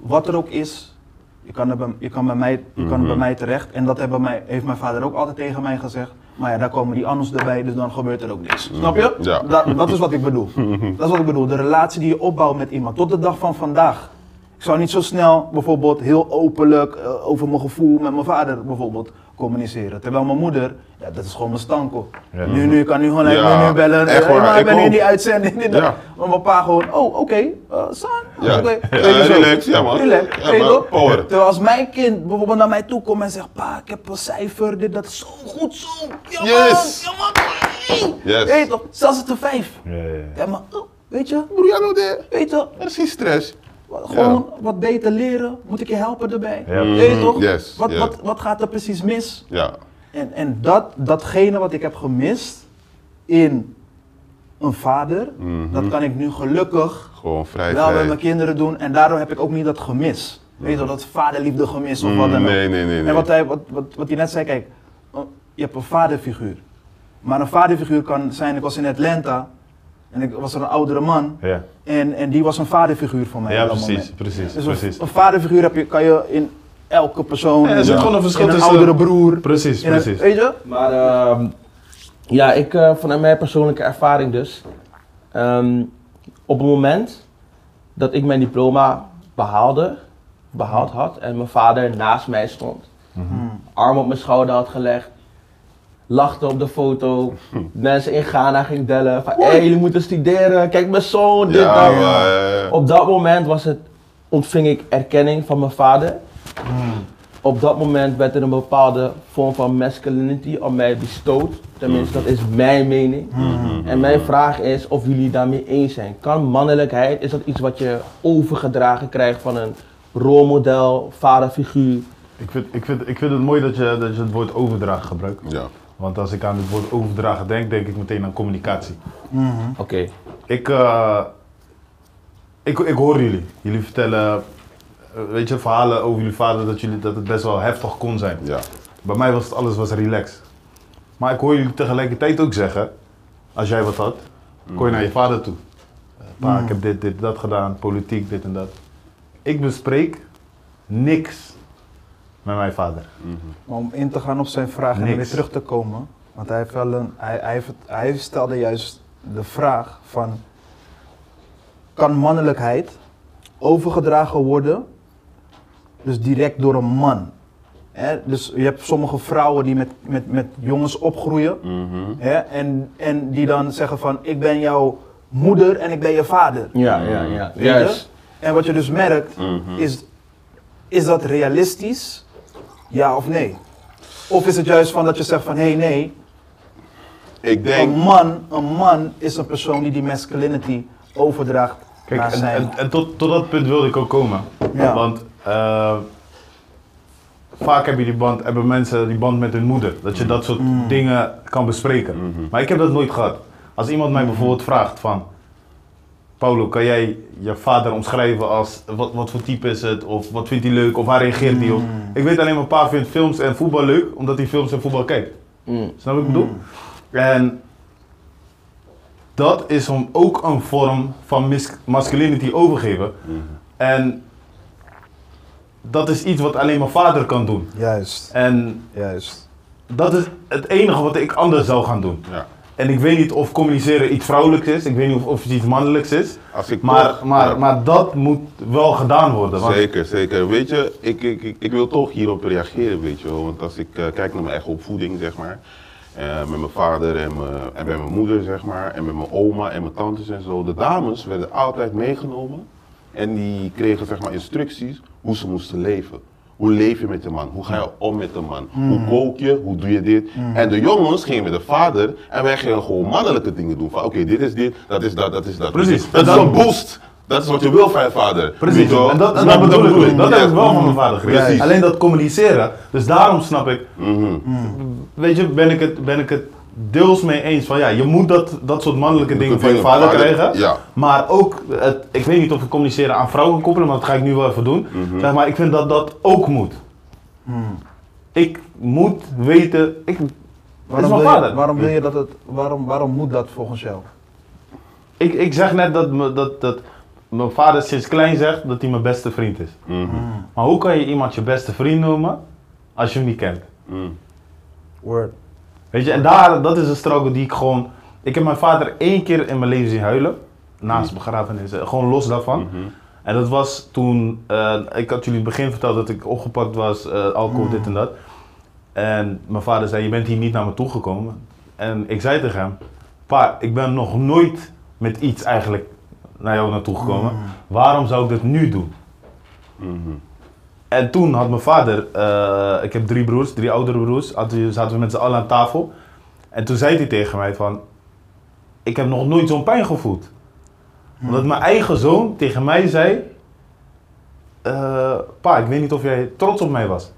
wat er ook is, je kan, er bij, je kan, bij, mij, je kan bij Mhm. mij terecht. En dat hebben mij, heeft mijn vader ook altijd tegen mij gezegd. Maar ja, daar komen die anders erbij, dus dan gebeurt er ook niks. Snap je? Ja. Dat, dat is wat ik bedoel. Dat is wat ik bedoel. De relatie die je opbouwt met iemand tot de dag van vandaag. Ik zou niet zo snel bijvoorbeeld heel openlijk eh, over mijn gevoel met mijn vader bijvoorbeeld communiceren. Terwijl mijn moeder, ja, dat is gewoon mijn stanko. Ja. Nu, nu, ik kan nu gewoon Ja, even nu bellen. echt Hey, waar, maar ik ben in ook. die uitzending. Dit. Ja. Maar mijn pa gewoon, oh oké, eh, son, Ja. oké. Ja, Weet je zo. relax, ja, man. Relax, Ja. Terwijl als mijn kind bijvoorbeeld naar mij toe komt en zegt, pa, ik heb een cijfer, dit, dat is zo goed zo. Ja man, Yes. ja man, hey. Yes. Weet je toch, zelfs het een vijf. Ja, ja, ja. Ja maar, oh, weet je, Broer, ja, nou, weet je, er is geen stress. Gewoon wat beter leren, moet ik je helpen erbij. Ja. Weet je toch? Yes, wat, wat, wat gaat er precies mis? Ja. En, en dat, datgene wat ik heb gemist in een vader, Mhm. dat kan ik nu gelukkig Gewoon vrij, wel met vrij. mijn kinderen doen. En daardoor heb ik ook niet dat gemis. Weet je wel, dat vaderliefde gemis of wat dan ook. Mm, Nee, nee, nee. nee. En wat hij, wat, wat, wat hij net zei, kijk, oh, je hebt een vaderfiguur. Maar een vaderfiguur kan zijn, ik was in Atlanta en ik was er een oudere man. Ja, En, en die was een vaderfiguur voor mij. ja precies, moment. precies, Dus een, precies. een vaderfiguur heb je, kan je in elke persoon. Ja, er zit een- gewoon een verschil in een tussen- oudere broer. Precies, een- precies. weet je? Maar ehm, ja, ik, eh, vanuit mijn persoonlijke ervaring dus. ehm, op het moment dat ik mijn diploma behaalde, behaald had en mijn vader naast mij stond. Hmm. arm op mijn schouder had gelegd, lachte op de foto. Mensen in Ghana ging bellen van, hé, jullie moeten studeren, kijk mijn zoon, dit, Ja, dat. Op dat moment was het, ontving ik erkenning van mijn vader. Op dat moment werd er een bepaalde vorm van masculinity op mij bestoot. Tenminste, dat is mijn mening. En mijn vraag is of jullie daarmee eens zijn. Kan mannelijkheid, is dat iets wat je overgedragen krijgt van een rolmodel, vaderfiguur? Ik vind, ik, vind, ik vind het mooi dat je, dat je het woord overdragen gebruikt. ja. Want als ik aan het woord overdragen denk, denk ik meteen aan communicatie. Oké. Ik, eh, ik, ik hoor jullie. Jullie vertellen, eh, weet je, verhalen over jullie vader dat, jullie, dat het best wel heftig kon zijn. ja. Bij mij was het alles was relaxed. Maar ik hoor jullie tegelijkertijd ook zeggen, als jij wat had, kon je naar je vader toe. Eh, Pa, ik heb dit, dit, dat gedaan, politiek, dit en dat. Ik bespreek niks met mijn vader. Maar om in te gaan op zijn vraag en weer terug te komen. Want hij, heeft wel een, hij, hij, heeft- hij stelde juist de vraag van... Kan mannelijkheid overgedragen worden, dus direct door een man? Hè? Dus je hebt sommige vrouwen die met, met, met jongens opgroeien. Mhm. Hè? En, en die dan zeggen van, ik ben jouw moeder en ik ben je vader. Ja, ja, ja. Juist. En wat je dus merkt, Mhm. is, is dat realistisch? Ja of nee? Of is het juist van dat je zegt van, hé hey, nee, Ik een denk, man, een man is een persoon die die masculinity overdraagt Kijk, naar en, zijn... en, en tot, tot dat punt wilde ik ook komen. Ja. Want eh, vaak heb je die band, hebben mensen die band met hun moeder. Dat je dat soort Mm. dingen kan bespreken. Maar ik heb dat nooit gehad. Als iemand mij bijvoorbeeld vraagt van... Paulo, kan jij je vader omschrijven als wat, wat voor type is het? Of wat vindt hij leuk? Of waar reageert hij op? Ik weet alleen maar, pa vindt films en voetbal leuk, omdat hij films en voetbal kijkt. Mm. Snap wat ik bedoel? En dat is om ook een vorm van masculinity overgeven. En dat is iets wat alleen mijn vader kan doen. Juist, En juist. dat is het enige wat ik anders zou gaan doen. ja. En ik weet niet of communiceren iets vrouwelijks is, ik weet niet of, of het iets mannelijks is. Als ik Maar, toch- maar, ja. maar dat moet wel gedaan worden. Want Zeker, zeker. Weet je, ik, ik, ik, ik wil toch hierop reageren, weet je wel. Want als ik eh, kijk naar mijn eigen opvoeding, zeg maar. eh, met mijn vader en, mijn, en met mijn moeder, zeg maar. En met mijn oma en mijn tantes en zo. De dames werden altijd meegenomen. En die kregen, zeg maar, instructies hoe ze moesten leven. Hoe leef je met de man? Hoe ga je om met de man? Hoe kook je? Hoe doe je dit? En de jongens gingen met de vader en wij gingen gewoon mannelijke dingen doen. Van oké, dit is dit, dat is dat, dat is dat. Precies. Dat is En een boost. Dat is wat je wil van je vader. Precies, Weet en dat, en dat bedoel ik. Dat Ja. heb ik wel van mijn vader geleerd. Alleen dat communiceren. Dus daarom snap ik, Mhm. weet je, ben ik het, ben ik het deels mee eens van ja, je moet dat, dat soort mannelijke dingen van je vader krijgen. ja. Maar ook, het, ik weet niet of ik communiceren aan vrouwen koppelen, maar dat ga ik nu wel even doen. Mhm. Zeg maar, ik vind dat dat ook moet. Ik moet weten, ik, is Waarom mijn wil, je, vader. waarom wil je dat het, waarom, waarom moet dat volgens jou? Ik, ik zeg net dat, me- dat, dat mijn vader sinds klein zegt dat hij mijn beste vriend is. Mhm. Maar hoe kan je iemand je beste vriend noemen als je hem niet kent? Word. Weet je, en daar, dat is een struggle die ik gewoon... Ik heb mijn vader één keer in mijn leven zien huilen. Naast begrafenis. eh, Gewoon los daarvan. Mhm. En dat was toen... eh, ik had jullie in het begin verteld dat ik opgepakt was. eh, alcohol, dit en dat. En mijn vader zei, je bent hier niet naar me toegekomen. En ik zei tegen hem... Pa, ik ben nog nooit met iets eigenlijk naar jou naartoe gekomen. Waarom zou ik dit nu doen? Mhm. En toen had mijn vader, eh, ik heb drie broers, drie oudere broers, hadden, zaten we met z'n allen aan tafel. En toen zei hij tegen mij van, ik heb nog nooit zo'n pijn gevoeld. Omdat mijn eigen zoon tegen mij zei, eh, pa, ik weet niet of jij trots op mij was.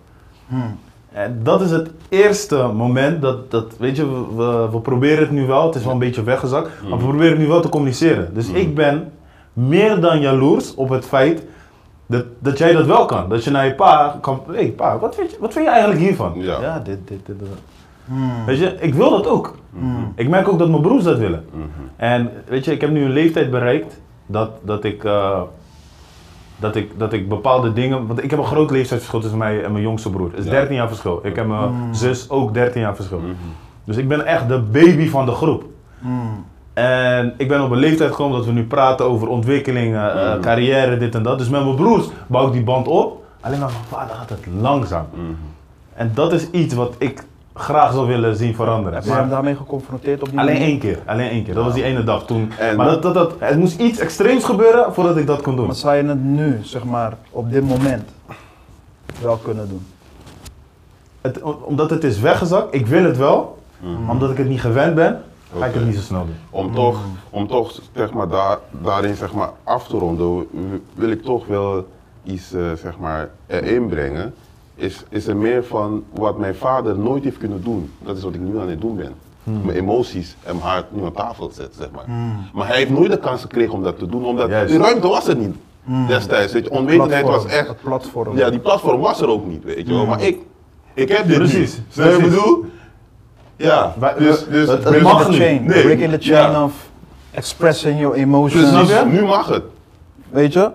En dat is het eerste moment dat, dat weet je, we, we, we proberen het nu wel, het is wel een beetje weggezakt, maar we proberen het nu wel te communiceren. Dus ik ben meer dan jaloers op het feit dat, dat jij dat wel kan. Dat je naar je pa kan, hé hey, pa, wat vind, je, wat vind je eigenlijk hiervan? Ja. dit, dit, dit, dit. Weet je, ik wil dat ook. Ik merk ook dat mijn broers dat willen. Mhm. En weet je, ik heb nu een leeftijd bereikt dat, dat, ik, eh, dat, ik, dat ik bepaalde dingen. Want ik heb een groot leeftijdsverschil tussen mij en mijn jongste broer. Het is Ja. 13 jaar verschil. Ik heb mijn zus ook 13 jaar verschil. Dus ik ben echt de baby van de groep. En ik ben op een leeftijd gekomen dat we nu praten over ontwikkelingen, eh, carrière, dit en dat. Dus met mijn broers bouw ik die band op. Alleen met mijn vader gaat het langzaam. Mhm. En dat is iets wat ik graag zou willen zien veranderen. Heb je hem Maar daarmee geconfronteerd op die alleen manier? één keer, alleen één keer. Dat was die ene dag toen. En- maar dat, dat, dat, het moest iets extreems gebeuren voordat ik dat kon doen. Maar zou je het nu, zeg maar, op dit moment wel kunnen doen? Het, om- omdat het is weggezakt, ik wil het wel, maar omdat ik het niet gewend ben, ga ik het niet zo snel doen. Om toch, om toch zeg maar, daar, daarin zeg maar, af te ronden, wil ik toch wel iets eh, zeg maar, erin brengen. Is, is er meer van wat mijn vader nooit heeft kunnen doen. Dat is wat ik nu aan het doen ben. Mijn emoties en mijn hart nu aan tafel zetten, zeg maar. Maar hij heeft nooit de kans gekregen om dat te doen, omdat Juist. die ruimte was er niet. Destijds, weet je, onwetendheid was echt... platform. Ja, die platform was er ook niet, weet je wel. Maar ik, ik heb dit Precies, je wat ik precies. bedoel? Ja, dus, we- dus, het- het dus- mag Breaking the niet. chain, Nee, breaking the chain ja. of expressing your emotions. Precies, nu mag het. Weet je?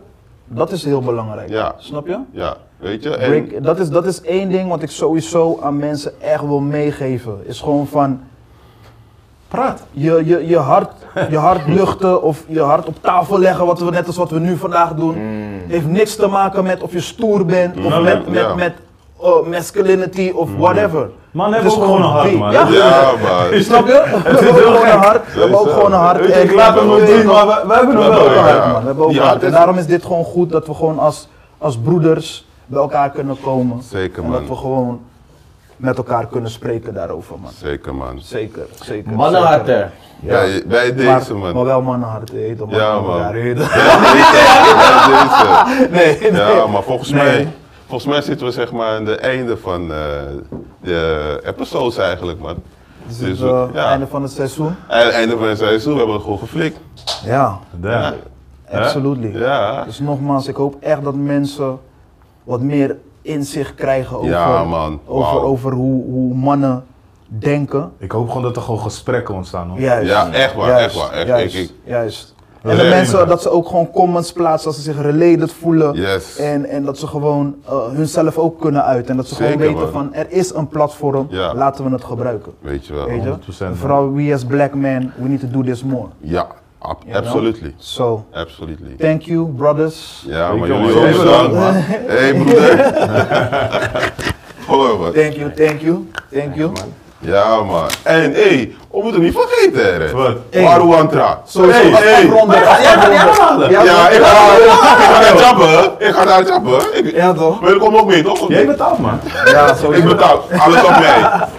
Dat is heel belangrijk. Ja. Snap je? Ja, weet je? En, Break, dat, is, dat is één ding wat ik sowieso aan mensen echt wil meegeven. Is gewoon van, Praat. je, je, je, hart, je hart luchten of je hart op tafel leggen, wat we, net als wat we nu vandaag doen. Heeft niks te maken met of je stoer bent of Mm, met, met, ja. met oh, masculinity of whatever. Man, Het hebben is ook gewoon een hart, man. Ja, ja, maar. snap je? We hebben ook gewoon een hart. We hebben ook gewoon een hart. En- ik laat hem nooit zien, maar we, hebben hem We hebben ook wel. een ja. hart, man. We hebben ook Ja, een hart. En daarom is dit gewoon goed dat we gewoon als, als broeders bij elkaar kunnen komen. Zeker, En man. dat we gewoon met elkaar kunnen spreken daarover, man. Zeker, man. Zeker, zeker. Mannenharten. Ja. Bij, deze, man. maar wel mannenhart, je weet toch, man. Ja, man. Bij deze. Nee, nee. Ja, maar volgens mij, volgens mij zitten we zeg maar aan het einde van eh, de episodes eigenlijk, man. Dus Dus, het ja. einde van het seizoen. Aan het einde van het seizoen hebben we het gewoon geflikt. Ja, Ja. absolutely. Ja. Dus nogmaals, ik hoop echt dat mensen wat meer inzicht krijgen over, Ja, man. over, over hoe, hoe mannen denken. Ik hoop gewoon dat er gewoon gesprekken ontstaan, hoor. Juist. Ja, echt waar, Juist, echt waar, echt. Juist, Ik- ik- juist. Dat En de mensen, dat ze ook gewoon comments plaatsen als ze zich related voelen. Yes. En, en dat ze gewoon uh, hunzelf ook kunnen uiten. En dat ze Zeker, gewoon weten man. van, er is een platform, Ja. laten we het gebruiken. Weet je wel. Weet je? 100% man. Vooral we as black men, we need to do this more. Ja, ab- You know? absolutely. So, Absolutely. thank you brothers. Ja, maar jullie man. ook Even bedankt, bedankt, man. Hé, hey, broeder. Man. Thank you, thank you, thank you. Ja, man. En hé, hey, we moeten niet vergeten, hè. Wat? Hey. Waruantra. Sowieso, Hey, als hey. Ja, ik ga, ik ga daar chappen. Ik ga daar chappen. Ik, Ja toch? maar je komt ook mee, toch? Jij betaalt, man. Ja, Ik sowieso. betaal. Alles op mij.